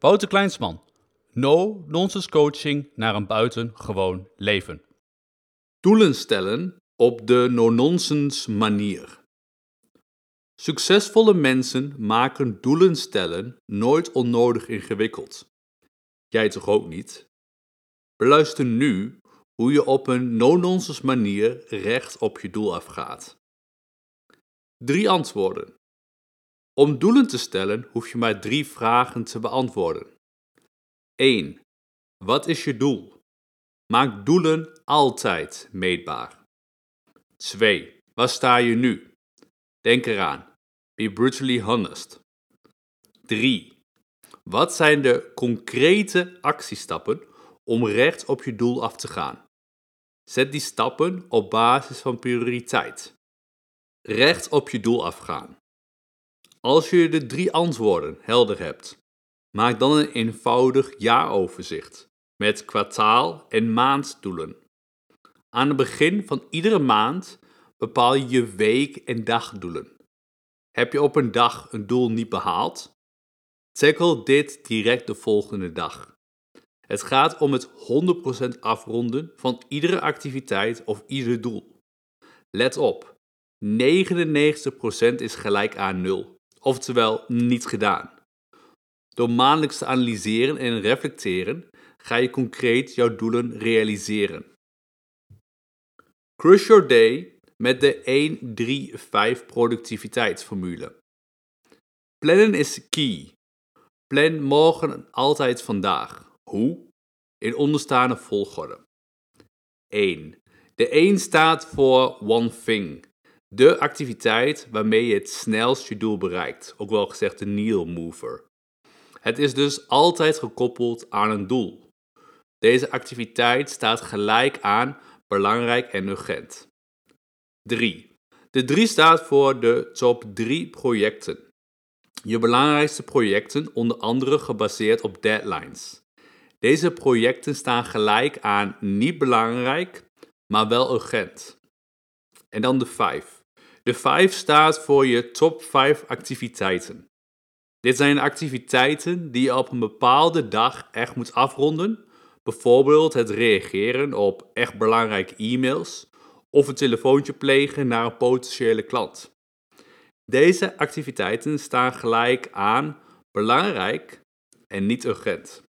Wouter Kleinsman. No nonsense coaching naar een buitengewoon leven. Doelen stellen op de no-nonsense manier. Succesvolle mensen maken doelen stellen nooit onnodig ingewikkeld. Jij toch ook niet? Beluister nu hoe je op een no-nonsense manier recht op je doel afgaat. Drie antwoorden. Om doelen te stellen hoef je maar drie vragen te beantwoorden. 1. Wat is je doel? Maak doelen altijd meetbaar. 2. Waar sta je nu? Denk eraan. Be brutally honest. 3. Wat zijn de concrete actiestappen om recht op je doel af te gaan? Zet die stappen op basis van prioriteit. Recht op je doel afgaan. Als je de drie antwoorden helder hebt, maak dan een eenvoudig jaaroverzicht met kwartaal- en maanddoelen. Aan het begin van iedere maand bepaal je je week- en dagdoelen. Heb je op een dag een doel niet behaald? Tackle dit direct de volgende dag. Het gaat om het 100% afronden van iedere activiteit of ieder doel. Let op, 99% is gelijk aan 0, oftewel niet gedaan. Door maandelijks te analyseren en reflecteren ga je concreet jouw doelen realiseren. Crush your day met de 1-3-5 productiviteitsformule. Plannen is key. Plan morgen altijd vandaag. Hoe? In onderstaande volgorde. 1. De 1 staat voor One Thing. De activiteit waarmee je het snelst je doel bereikt, ook wel gezegd de needle mover. Het is dus altijd gekoppeld aan een doel. Deze activiteit staat gelijk aan belangrijk en urgent. 3. De 3 staat voor de top 3 projecten. Je belangrijkste projecten, onder andere gebaseerd op deadlines. Deze projecten staan gelijk aan niet belangrijk, maar wel urgent. En dan de 5. De 5 staat voor je top 5 activiteiten. Dit zijn activiteiten die je op een bepaalde dag echt moet afronden Bijvoorbeeld het reageren op echt belangrijke e-mails of een telefoontje plegen naar een potentiële klant. Deze activiteiten staan gelijk aan belangrijk en niet urgent.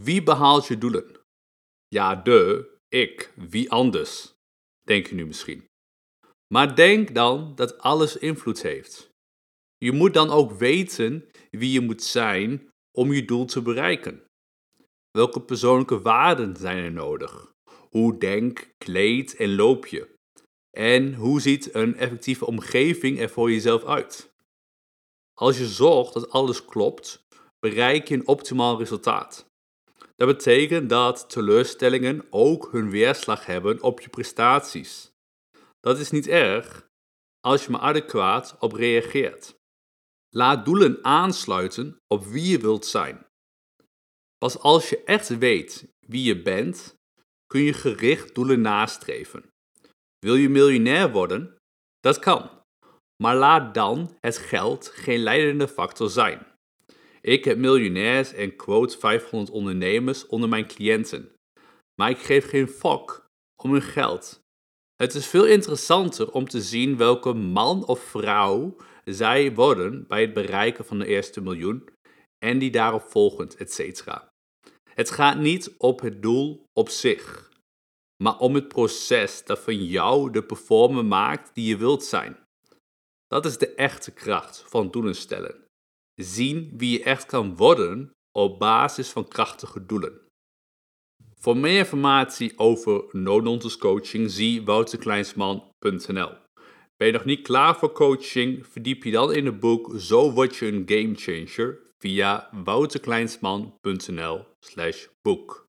Wie behaalt je doelen? Ja, de, ik, wie anders, denk je nu misschien. Maar denk dan dat alles invloed heeft. Je moet dan ook weten wie je moet zijn om je doel te bereiken. Welke persoonlijke waarden zijn er nodig? Hoe denk, kleed en loop je? En hoe ziet een effectieve omgeving er voor jezelf uit? Als je zorgt dat alles klopt, bereik je een optimaal resultaat. Dat betekent dat teleurstellingen ook hun weerslag hebben op je prestaties. Dat is niet erg als je maar adequaat op reageert. Laat doelen aansluiten op wie je wilt zijn. Pas als je echt weet wie je bent, kun je gericht doelen nastreven. Wil je miljonair worden? Dat kan. Maar laat dan het geld geen leidende factor zijn. Ik heb miljonairs en quote 500 ondernemers onder mijn cliënten. Maar ik geef geen fuck om hun geld. Het is veel interessanter om te zien welke man of vrouw zij worden bij het bereiken van de eerste miljoen en die daarop volgend, etc. Het gaat niet op het doel op zich, maar om het proces dat van jou de performer maakt die je wilt zijn. Dat is de echte kracht van doelen stellen. Zien wie je echt kan worden op basis van krachtige doelen. Voor meer informatie over no-nonsense coaching zie wouterkleinsman.nl. Ben je nog niet klaar voor coaching? Verdiep je dan in het boek Zo word je een gamechanger via wouterkleinsman.nl boek.